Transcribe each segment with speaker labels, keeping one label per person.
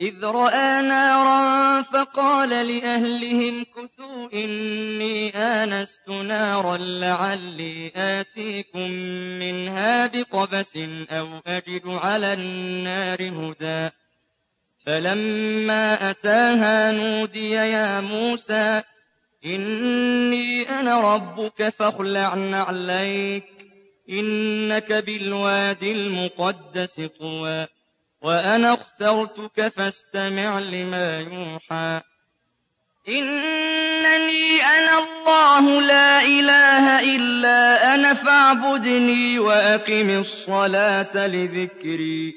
Speaker 1: إذ رأى نارا فقال لأهلهم كثوا إني آنست نارا لعلي آتيكم منها بقبس أو أجد على النار هدى. فلما أتاها نودي يا موسى إني أنا ربك فاخلع نعليك إنك بالواد المقدس طوى. وأنا اخترتك فاستمع لما يوحى. إنني أنا الله لا إله إلا أنا فاعبدني وأقم الصلاة لذكري.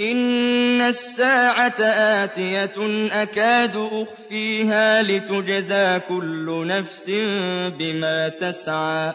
Speaker 1: إن الساعة آتية أكاد أخفيها لتجزى كل نفس بما تسعى.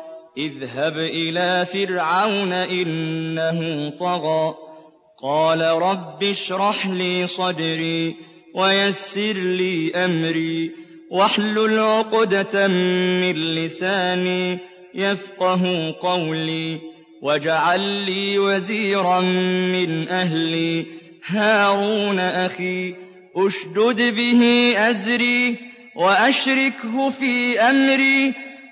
Speaker 1: اذهب إلى فرعون إنه طغى. قال رب اشرح لي صدري ويسر لي أمري واحلل عقدة من لساني يفقه قولي واجعل لي وزيرا من أهلي. هارون أخي أشدد به أزري وأشركه في أمري.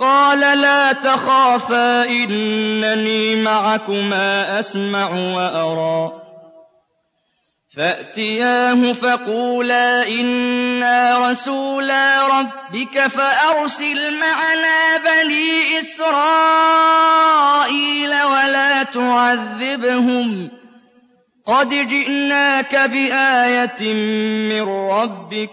Speaker 1: قَالَ لَا تَخَافَا إِنَّنِي مَعَكُمَا أَسْمَعُ وَأَرَىٰ. فَأْتِيَاهُ فَقُولَا إِنَّا رَسُولَا رَبِّكَ فَأَرْسِلْ مَعَنَا بَنِي إِسْرَائِيلَ وَلَا تُعَذِّبْهُمْ ۖ. قَدْ جِئْنَاكَ بِآيَةٍ مِّن رَّبِّكَ ۖ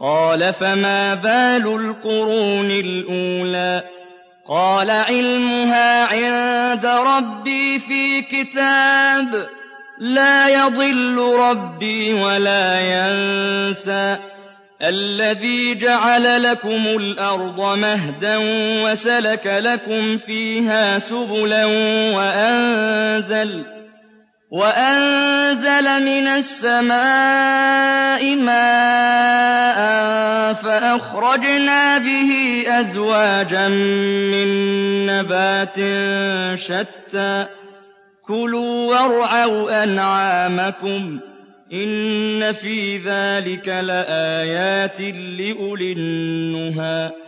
Speaker 1: قَالَ فَمَا بَالُ الْقُرُونِ الْأُولَىٰ قَالَ عِلْمُهَا عِندَ رَبِّي فِي كِتَابٍ ۖ لَّا يَضِلُّ رَبِّي وَلَا يَنسَى الَّذِي جَعَلَ لَكُمُ الْأَرْضَ مَهْدًا وَسَلَكَ لَكُمْ فِيهَا سُبُلًا وَأَنزَلَ وَأَنزَلَ مِنَ السَّمَاءِ مَاءً فَأَخْرَجْنَا بِهِ أَزْوَاجًا مِّن نَّبَاتٍ شَتَّىٰ كُلُوا وَارْعَوْا أَنْعَامَكُمْ إِنَّ فِي ذَٰلِكَ لَآيَاتٍ لِّأُولِي النُّهَىٰ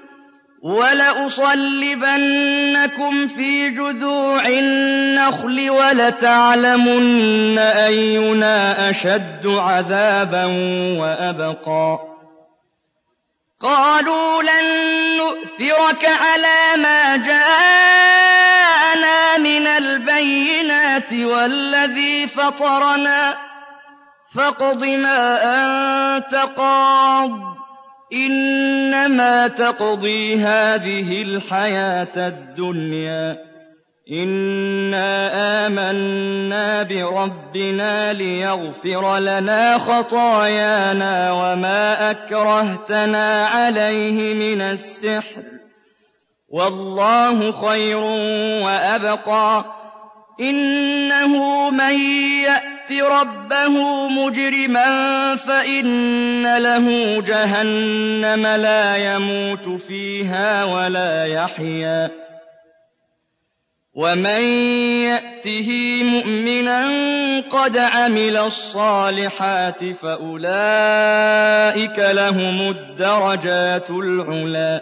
Speaker 1: وَلَأُصَلِّبَنَّكُمْ فِي جُذُوعِ النَّخْلِ وَلَتَعْلَمُنَّ أَيُّنَا أَشَدُّ عَذَابًا وَأَبْقَىٰ. قَالُوا لَن نُّؤْثِرَكَ عَلَىٰ مَا جَاءَنَا مِنَ الْبَيِّنَاتِ وَالَّذِي فَطَرَنَا. فَاقْضِ مَا أَنتَ قَاضٍ. إِنَّمَا تَقْضِي هَٰذِهِ الْحَيَاةَ الدُّنْيَا. إِنَّا آمَنَّا بِرَبِّنَا لِيَغْفِرَ لَنَا خَطَايَانَا وَمَا أَكْرَهْتَنَا عَلَيْهِ مِنَ السِّحْرِ ۗ. وَاللَّهُ خَيْرٌ وَأَبْقَىٰ. إِنَّهُ مَن يَأْتِ رَبَّهُ مُجْرِمًا فَإِنَّ لَهُ جَهَنَّمَ لَا يَمُوتُ فِيهَا وَلَا يَحْيَىٰ وَمَن يَأْتِهِ مُؤْمِنًا قَدْ عَمِلَ الصَّالِحَاتِ فَأُولَٰئِكَ لَهُمُ الدَّرَجَاتُ الْعُلَىٰ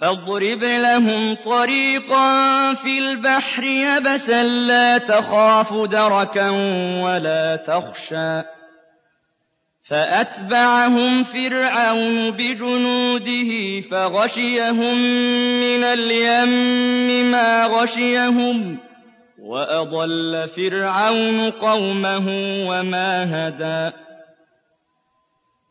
Speaker 1: فاضرب لهم طريقا في البحر يبسا لا تخاف دركا ولا تخشى. فأتبعهم فرعون بجنوده فغشيهم من اليم ما غشيهم وأضل فرعون قومه وما هدى.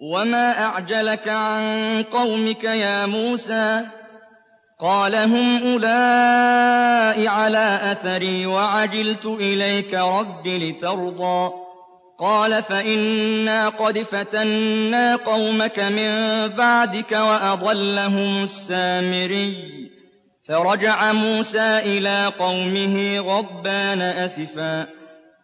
Speaker 1: وَمَا أَعْجَلَكَ عَن قَوْمِكَ يَا مُوسَىٰ قَالَ هُمْ أُولَاءِ عَلَىٰ أَثَرِي وَعَجِلْتُ إِلَيْكَ رَبِّ لِتَرْضَىٰ قَالَ فَإِنَّا قَدْ فَتَنَّا قَوْمَكَ مِن بَعْدِكَ وَأَضَلَّهُمُ السَّامِرِيُّ فرجع موسى إلى قومه غضبان أسفا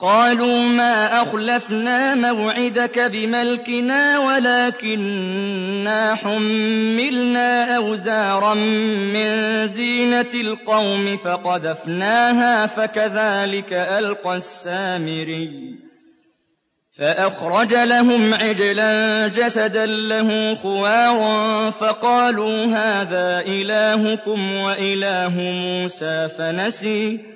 Speaker 1: قَالُوا مَا أَخْلَفْنَا مَوْعِدَكَ بِمَلْكِنَا وَلَٰكِنَّا حُمِّلْنَا أَوْزَارًا مِّن زِينَةِ الْقَوْمِ فَقَذَفْنَاهَا فَكَذَٰلِكَ أَلْقَى السَّامِرِيُّ فَأَخْرَجَ لَهُمْ عِجْلًا جَسَدًا لَّهُ خُوَارٌ فَقَالُوا هَٰذَا إِلَٰهُكُمْ وَإِلَٰهُ مُوسَىٰ فَنَسِيَ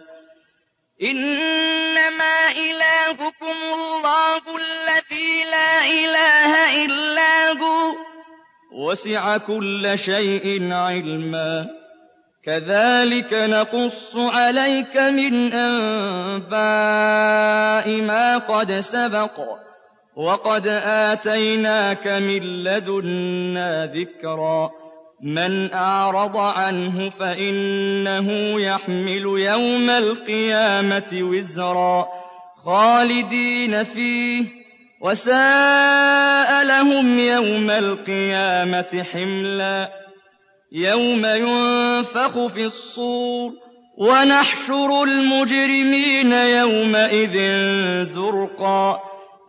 Speaker 1: إنما إلهكم الله الذي لا إله إلا هو. وسع كل شيء علما. كذلك نقص عليك من أنباء ما قد سبق. وقد آتيناك من لدنا ذكرا. من أعرض عنه فإنه يحمل يوم القيامة وزرا خالدين فيه وساء لهم يوم القيامة حملا يوم ينفخ في الصور ونحشر المجرمين يومئذ زرقا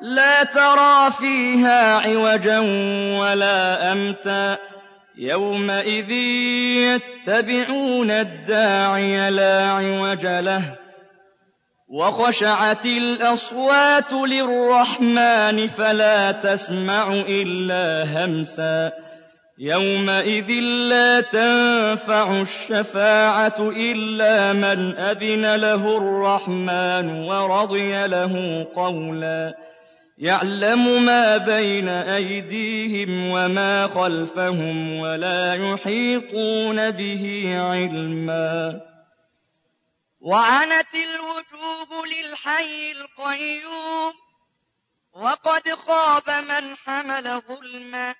Speaker 1: لا ترى فيها عوجا ولا أمتا يومئذ يتبعون الداعي لا عوج له وخشعت الأصوات للرحمن فلا تسمع إلا همسا يومئذ لا تنفع الشفاعة إلا من أذن له الرحمن ورضي له قولا يعلم ما بين أيديهم وما خلفهم ولا يحيطون به علما. وعنت الوجوه للحي القيوم وقد خاب من حمل ظلما.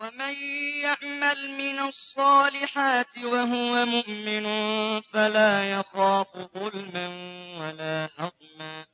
Speaker 1: ومن يعمل من الصالحات وهو مؤمن فلا يخاف ظلما ولا حظما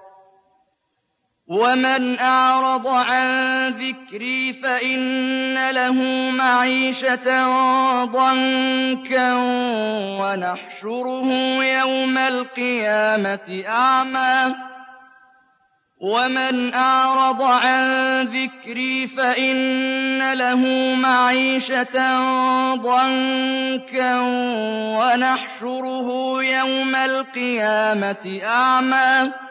Speaker 1: ومن أعرض عن ذكري فإن له معيشة ضنكا ونحشره يوم القيامة أعمى. ومن أعرض عن ذكري فإن له معيشة ضنكا ونحشره يوم القيامة أعمى.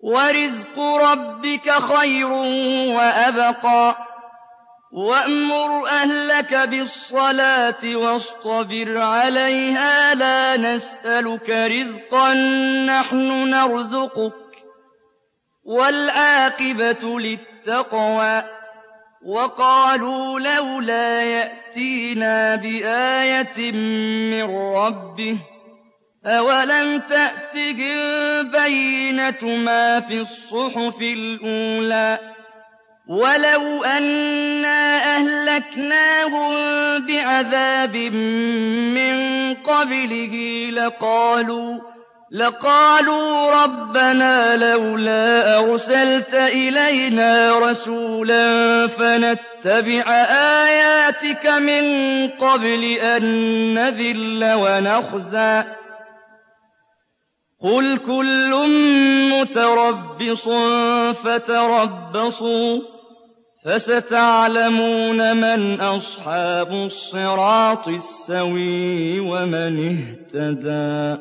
Speaker 1: وَرِزْقُ رَبِّكَ خَيْرٌ وَأَبْقَىٰ. وَأْمُرْ أَهْلَكَ بِالصَّلَاةِ وَاصْطَبِرْ عَلَيْهَا ۖ لَا نَسْأَلُكَ رِزْقًا ۖ نَّحْنُ نَرْزُقُكَ ۗ. وَالْعَاقِبَةُ لِلتَّقْوَىٰ. وَقَالُوا لَوْلَا يَأْتِينَا بِآيَةٍ مِّن رَّبِّهِ. أَوَلَمْ تَأْتِهِم بَيِّنَةُ مَا فِي الصُّحُفِ الْأُولَىٰ وَلَوْ أَنَّا أَهْلَكْنَاهُم بِعَذَابٍ مِّن قَبْلِهِ لَقَالُوا لقالوا رَبَّنَا لَوْلَا أَرْسَلْتَ إِلَيْنَا رَسُولًا فَنَتَّبِعَ آيَاتِكَ مِن قَبْلِ أَن نَّذِلَّ وَنَخْزَىٰ قُلْ كُلٌّ مُّتَرَبِّصٌ فَتَرَبَّصُوا ۖ فَسَتَعْلَمُونَ مَنْ أَصْحَابُ الصِّرَاطِ السَّوِيِّ وَمَنِ اهْتَدَىٰ